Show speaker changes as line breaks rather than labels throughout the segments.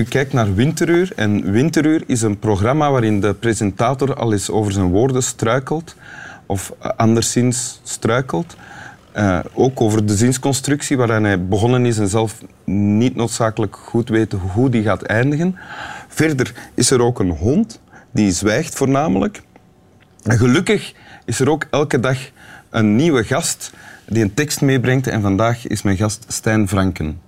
U kijkt naar Winteruur. En Winteruur is een programma waarin de presentator al eens over zijn woorden struikelt. Of eh, anderszins struikelt. Uh, ook over de zinsconstructie waaraan hij begonnen is en zelf niet noodzakelijk goed weet hoe die gaat eindigen. Verder is er ook een hond die zwijgt voornamelijk. En gelukkig is er ook elke dag een nieuwe gast die een tekst meebrengt. En vandaag is mijn gast Stijn Franken.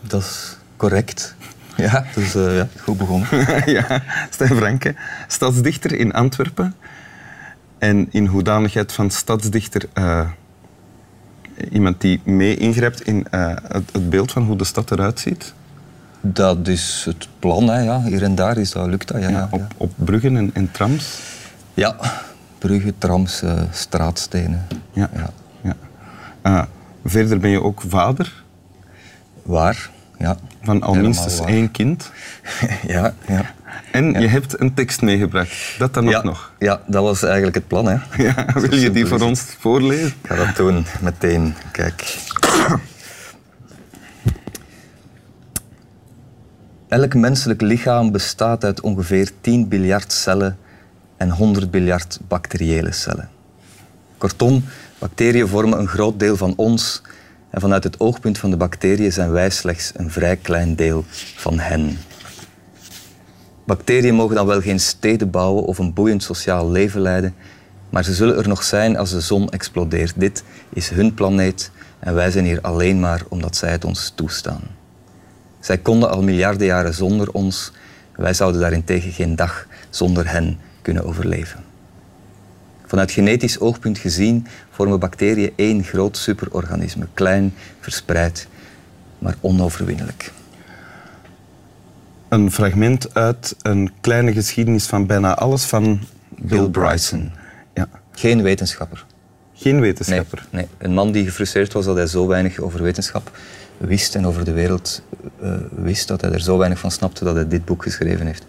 Dat is correct. Ja, dus uh, ja, goed begonnen.
ja, Stijn Franken, stadsdichter in Antwerpen. En in hoedanigheid van stadsdichter uh, iemand die mee ingrijpt in uh, het, het, beeld van hoe de stad eruit ziet?
Dat is het plan, hè, ja. hier en daar is dat, lukt dat. Ja, ja,
op, op, bruggen en, en, trams?
Ja, bruggen, trams, uh, straatstenen.
Ja. ja. ja. verder ben je ook vader?
Waar, ja.
Van al minstens één kind?
ja, ja.
En je hebt een tekst meegebracht. Dat dan ook nog?
Ja, dat was eigenlijk het plan. Hè.
Ja, wil je die voor ons voorlezen? Ik
ga dat doen, meteen. Kijk. Elk menselijk lichaam bestaat uit ongeveer 10 biljard cellen en 100 biljard bacteriële cellen. Kortom, bacteriën vormen een groot deel van ons en vanuit het oogpunt van de bacteriën zijn wij slechts een vrij klein deel van hen. Bacteriën mogen dan wel geen steden bouwen of een boeiend sociaal leven leiden, maar ze zullen er nog zijn als de zon explodeert. Dit is hun planeet en wij zijn hier alleen maar omdat zij het ons toestaan. Zij konden al miljarden jaren zonder ons, wij zouden daarentegen geen dag zonder hen kunnen overleven. Vanuit genetisch oogpunt gezien vormen bacteriën één groot superorganisme, klein, verspreid, maar onoverwinnelijk.
Een fragment uit een kleine geschiedenis van bijna alles van Bill Bryson.
Ja. Geen wetenschapper.
Geen wetenschapper?
Nee, nee, een man die gefrustreerd was dat hij zo weinig over wetenschap wist en over de wereld uh, wist, dat hij er zo weinig van snapte dat hij dit boek geschreven heeft.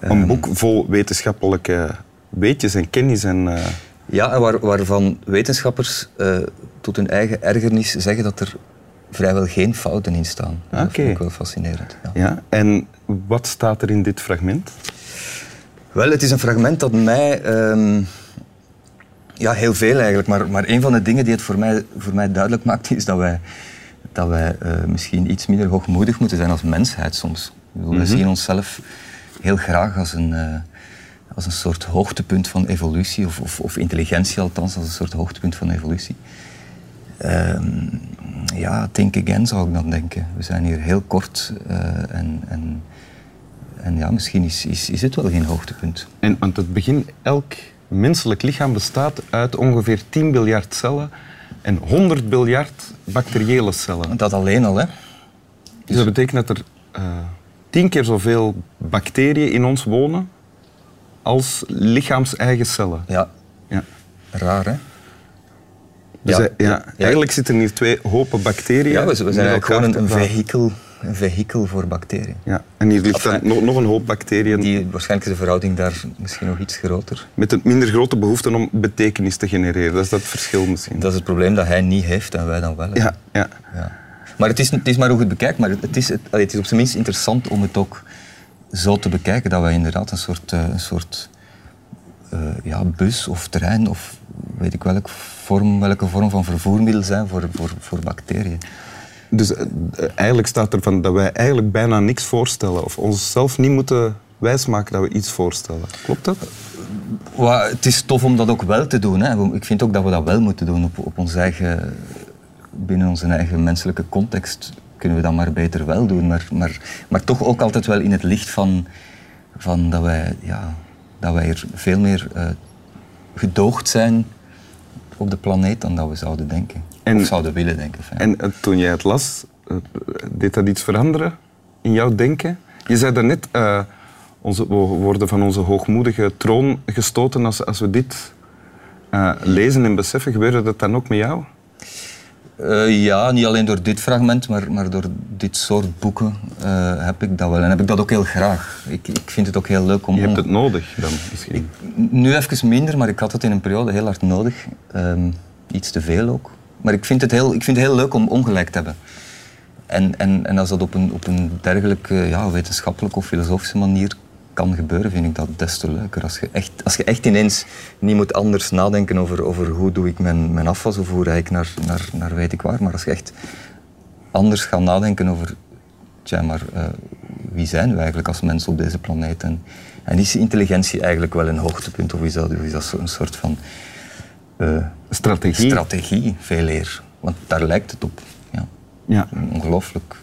Een um, boek vol wetenschappelijke weetjes en kennis en... Uh...
Ja, waar, waarvan wetenschappers uh, tot hun eigen ergernis zeggen dat er vrijwel geen fouten in staan. Dat okay. vind ik wel fascinerend.
Ja. ja. En wat staat er in dit fragment?
Wel, het is een fragment dat mij... Um, ja, heel veel eigenlijk. Maar, maar een van de dingen die het voor mij, voor mij duidelijk maakt, is dat wij, dat wij uh, misschien iets minder hoogmoedig moeten zijn als mensheid soms. We mm -hmm. zien onszelf heel graag als een, uh, als een soort hoogtepunt van evolutie, of, of, of, intelligentie althans, als een soort hoogtepunt van evolutie. Um, ja, think again zou ik dan denken. We zijn hier heel kort uh, en, en, en ja, misschien is, is, is het wel geen hoogtepunt.
En aan het begin, elk menselijk lichaam bestaat uit ongeveer 10 biljard cellen en 100 biljard bacteriële cellen.
Dat alleen al, hè?
Dus dat betekent dat er uh, tien keer zoveel bacteriën in ons wonen als lichaams-eigen cellen.
Ja. ja. Raar, hè?
Dus ja, ja, Eigenlijk zitten hier twee hopen bacteriën.
Ja, we, zijn eigenlijk gewoon een, een vehikel, een vehikel voor bacteriën.
Ja. En hier ligt dan nog, nog een hoop bacteriën.
Die, waarschijnlijk is de verhouding daar misschien nog iets groter.
Met een minder grote behoefte om betekenis te genereren. Dat is dat verschil misschien.
Dat is het probleem dat hij niet heeft en wij dan wel.
Ja, ja.
ja. Maar het is, het is maar hoe je het bekijkt. Maar het is, het, het is op zijn minst interessant om het ook zo te bekijken. Dat wij inderdaad een soort, uh, een soort uh, ja, bus of trein of weet ik welk vorm, welke vorm van vervoermiddel zijn voor, voor, voor bacteriën.
Dus uh, eigenlijk staat er van dat wij eigenlijk bijna niks voorstellen of onszelf niet moeten wijsmaken dat we iets voorstellen. Klopt dat?
Well, het is tof om dat ook wel te doen. Hè. Ik vind ook dat we dat wel moeten doen op, op ons eigen, binnen onze eigen menselijke context. Kunnen we dat maar beter wel doen. Maar, maar, maar toch ook altijd wel in het licht van, van dat, wij, ja, dat wij er veel meer uh, gedoogd zijn op de planeet dan dat we zouden denken. En, of zouden willen denken.
En uh, toen jij het las, uh, deed dat iets veranderen in jouw denken? Je zei daarnet, uh, onze, we worden van onze hoogmoedige troon gestoten als, als we dit lezen en beseffen. Gebeurde dat dan ook met jou?
Uh, ja, niet alleen door dit fragment, maar, maar door dit soort boeken uh, heb ik dat wel. En heb ik dat ook heel graag. Ik, ik vind het ook heel leuk om...
Je hebt het nodig dan misschien? Ik,
nu even minder, maar ik had het in een periode heel hard nodig. Um, iets te veel ook. Maar ik vind, het heel, ik vind het heel leuk om ongelijk te hebben. En, en, en als dat op een, op een dergelijke ja, wetenschappelijke of filosofische manier kan gebeuren, vind ik dat des te leuker. Als je echt, als je echt ineens niet moet anders nadenken over, over hoe doe ik mijn, mijn afwas of hoe rijd ik naar, naar, naar weet ik waar, maar als je echt anders gaat nadenken over, tja, maar uh, wie zijn we eigenlijk als mensen op deze planeet? En, en is intelligentie eigenlijk wel een hoogtepunt of is dat, is dat een soort van
uh, strategie?
Strategie, veel eer. Want daar lijkt het op. Ja.
Ja.
Ongelooflijk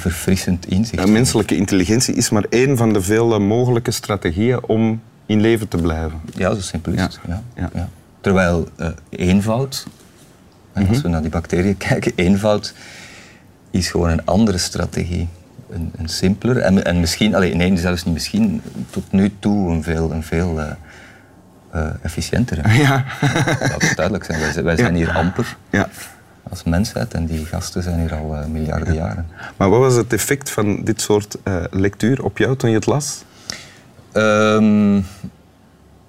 verfrissend inzicht.
Ja, menselijke intelligentie is maar één van de vele mogelijke strategieën om in leven te blijven.
Ja, zo simpel is het. Ja. Ja. Terwijl uh, eenvoud, als mhm. we naar die bacteriën kijken, eenvoud is gewoon een andere strategie. Een, een simpeler en, en misschien, alleen, nee, zelfs niet misschien, tot nu toe een veel, een veel uh, uh, efficiënter.
Ja.
Dat moet duidelijk zijn. Wij, wij zijn hier amper.
Ja
als mensheid. En die gasten zijn hier al uh, miljarden jaren.
Maar wat was het effect van dit soort uh, lectuur op jou toen je het las?
Um,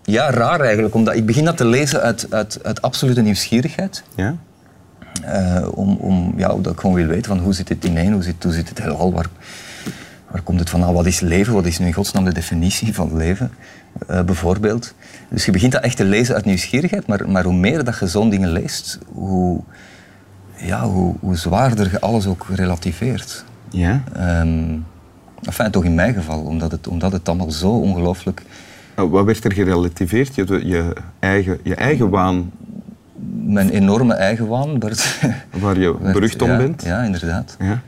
ja, raar eigenlijk. Omdat ik begin dat te lezen uit, uit, uit absolute nieuwsgierigheid.
Ja?
Uh, om, om, ja, omdat ik gewoon wil weten van hoe zit het ineen, hoe zit, hoe zit het heelal, waar, waar komt het vandaan, wat is leven, wat is nu in godsnaam de definitie van leven, uh, bijvoorbeeld. Dus je begint dat echt te lezen uit nieuwsgierigheid, maar, maar hoe meer dat je zo'n dingen leest, hoe, ja, hoe, hoe zwaarder je alles ook relativeert.
Ja?
Um, enfin, toch in mijn geval, omdat het, omdat het allemaal zo ongelooflijk...
Oh, wat werd er gerelativeerd? Je, je, eigen, je eigen waan?
Mijn enorme eigen waan. Werd,
Waar je berucht om bent?
Ja, inderdaad.
Ja,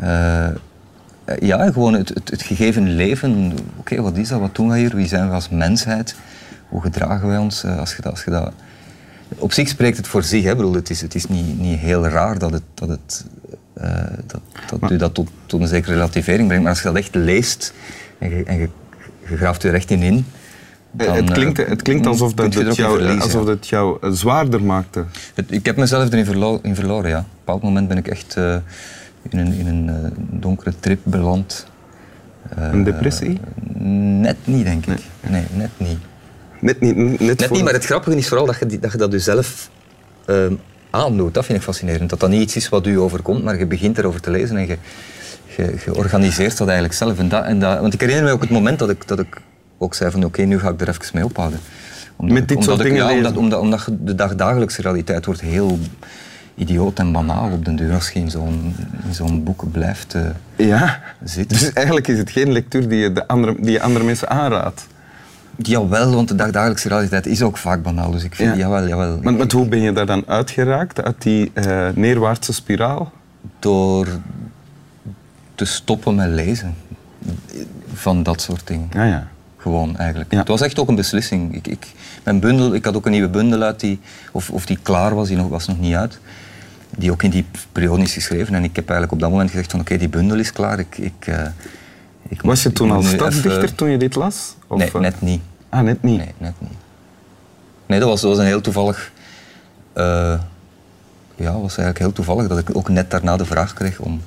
uh, ja gewoon het, het, het, gegeven leven. Oké, wat is dat? Wat doen we hier? Wie zijn we als mensheid? Hoe gedragen wij ons? Uh, als je dat... Als je dat op zich spreekt het voor zich. Hè. Bedoel, het is, het is niet, niet heel raar dat, het, dat, het, uh, dat, dat u dat tot, tot een zekere relativering brengt. Maar als je dat echt leest en je, en je, je graaft er echt in in...
Dan, het, klinkt, het klinkt alsof, dat het, jou, alsof het jou zwaarder maakte.
Het, ik heb mezelf erin verlo in verloren, ja. Op een bepaald moment ben ik echt uh, in een, in een uh, donkere trip beland.
een depressie?
net niet, denk ik. Nee, nee net niet.
Net niet, net,
net niet, maar het grappige is vooral dat je, dat, je dat jezelf uh, aandoet. Dat vind ik fascinerend. Dat dat niet iets is wat u overkomt, maar je begint erover te lezen en je, je, je organiseert dat eigenlijk zelf. En dat, en dat, want ik herinner me ook het moment dat ik, dat ik ook zei van oké, nu ga ik er even mee ophouden.
Omdat Met dit soort
ik,
dingen
ja, omdat, omdat, omdat de dagdagelijkse realiteit wordt heel idioot en banaal op den deur als je in zo'n, zo'n boek blijft uh,
ja.
zitten.
Dus eigenlijk is het geen lectuur die je, de andere, die je andere mensen aanraadt.
Jawel, want de dagdagelijkse realiteit is ook vaak banaal. Dus ik vind, ja. jawel, jawel.
Maar, maar hoe ben je daar dan uitgeraakt, uit die uh, neerwaartse spiraal?
Door te stoppen met lezen. Van dat soort dingen.
Ja, ja.
Gewoon, eigenlijk. Het was echt ook een beslissing. Ik, ik, mijn bundel, ik had ook een nieuwe bundel uit, die, of, of die klaar was, die nog, was nog niet uit. Die ook in die periode is geschreven. En ik heb eigenlijk op dat moment gezegd van oké, die bundel is klaar. Ik, ik, uh,
ik was je toen al stadsdichter even... toen je dit las?
Of nee, net niet.
Ah, net niet?
Nee, net niet. Nee, dat was, dat was een heel toevallig... Uh, ja, was eigenlijk heel toevallig dat ik ook net daarna de vraag kreeg om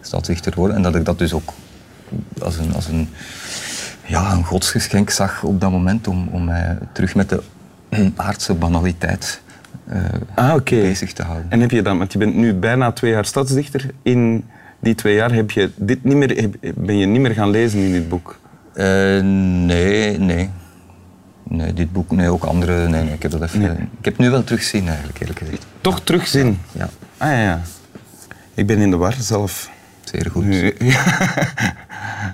stadsdichter te worden. En dat ik dat dus ook als een, als een, ja, een godsgeschenk zag op dat moment om, om mij terug met de aardse banaliteit uh,
ah, okay.
bezig te houden.
En heb je dan, want je bent nu bijna twee jaar stadsdichter in die twee jaar heb je dit niet meer, ben je niet meer gaan lezen in dit boek?
Uh, nee, nee. Nee, dit boek, nee, ook andere. Nee, nee, ik heb dat even. Nee. Ik heb nu wel terugzien eigenlijk, eerlijk gezegd.
Toch terugzien?
Ja.
Ah ja, ja. Ik ben in de war zelf.
Zeer goed.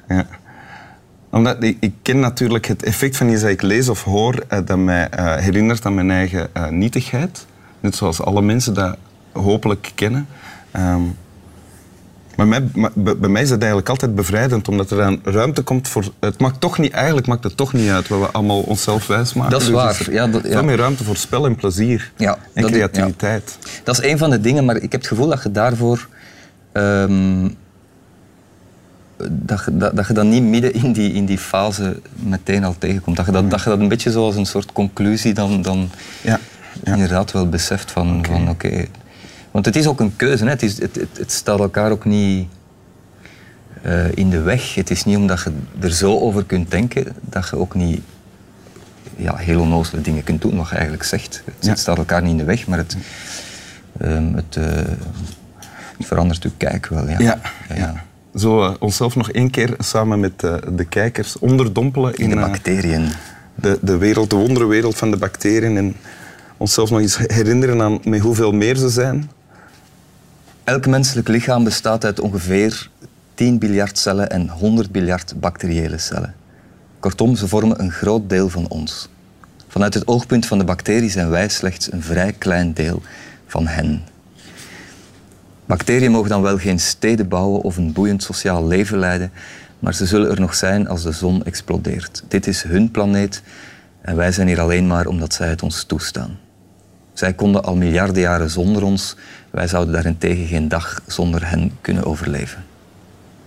ja. Omdat ik, ik, ken natuurlijk het effect van iets dat ik lees of hoor uh, dat mij uh, herinnert aan mijn eigen uh, nietigheid. Net zoals alle mensen dat hopelijk kennen. Um, maar, bij mij is het eigenlijk altijd bevrijdend, omdat er dan ruimte komt voor... Het maakt toch niet, eigenlijk maakt het toch niet uit wat we allemaal onszelf wijsmaken.
Dat is dus waar. Ja, dat,
ja. Veel meer ruimte voor spel en plezier
ja,
en creativiteit.
Ja. Dat is een van de dingen, maar ik heb het gevoel dat je daarvoor... Um, dat, dat, dat, je dan niet midden in die, in die fase meteen al tegenkomt. Dat je dat, dat je dat een beetje zoals een soort conclusie dan, dan
ja, ja.
inderdaad wel beseft van oké, okay. okay, want het is ook een keuze. Hè. Het, is, het, het, het staat elkaar ook niet uh, in de weg. Het is niet omdat je er zo over kunt denken dat je ook niet ja, heel onnozele dingen kunt doen, wat je eigenlijk zegt. Het, ja. staat elkaar niet in de weg, maar het, um, het, uh, Het verandert uw kijk wel, ja.
Ja, ja. Zo uh, onszelf nog één keer samen met de kijkers onderdompelen
in, in de bacteriën.
De, de wereld, de wonderwereld van de bacteriën. En onszelf nog eens herinneren aan met hoeveel meer ze zijn.
Elk menselijk lichaam bestaat uit ongeveer 10 biljard cellen en 100 biljard bacteriële cellen. Kortom, ze vormen een groot deel van ons. Vanuit het oogpunt van de bacterie zijn wij slechts een vrij klein deel van hen. Bacteriën mogen dan wel geen steden bouwen of een boeiend sociaal leven leiden, maar ze zullen er nog zijn als de zon explodeert. Dit is hun planeet en wij zijn hier alleen maar omdat zij het ons toestaan. Zij konden al miljarden jaren zonder ons, wij zouden daarentegen geen dag zonder hen kunnen overleven.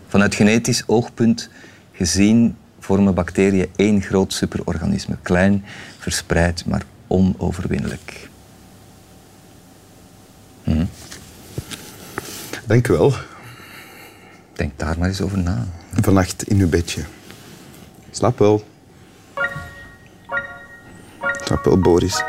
Vanuit genetisch oogpunt gezien vormen bacteriën één groot superorganisme. Klein, verspreid, maar onoverwinnelijk.
Hm. Dank u wel.
Denk daar maar eens over na.
Vannacht in uw bedje. Slaap wel. Slaap wel, Boris.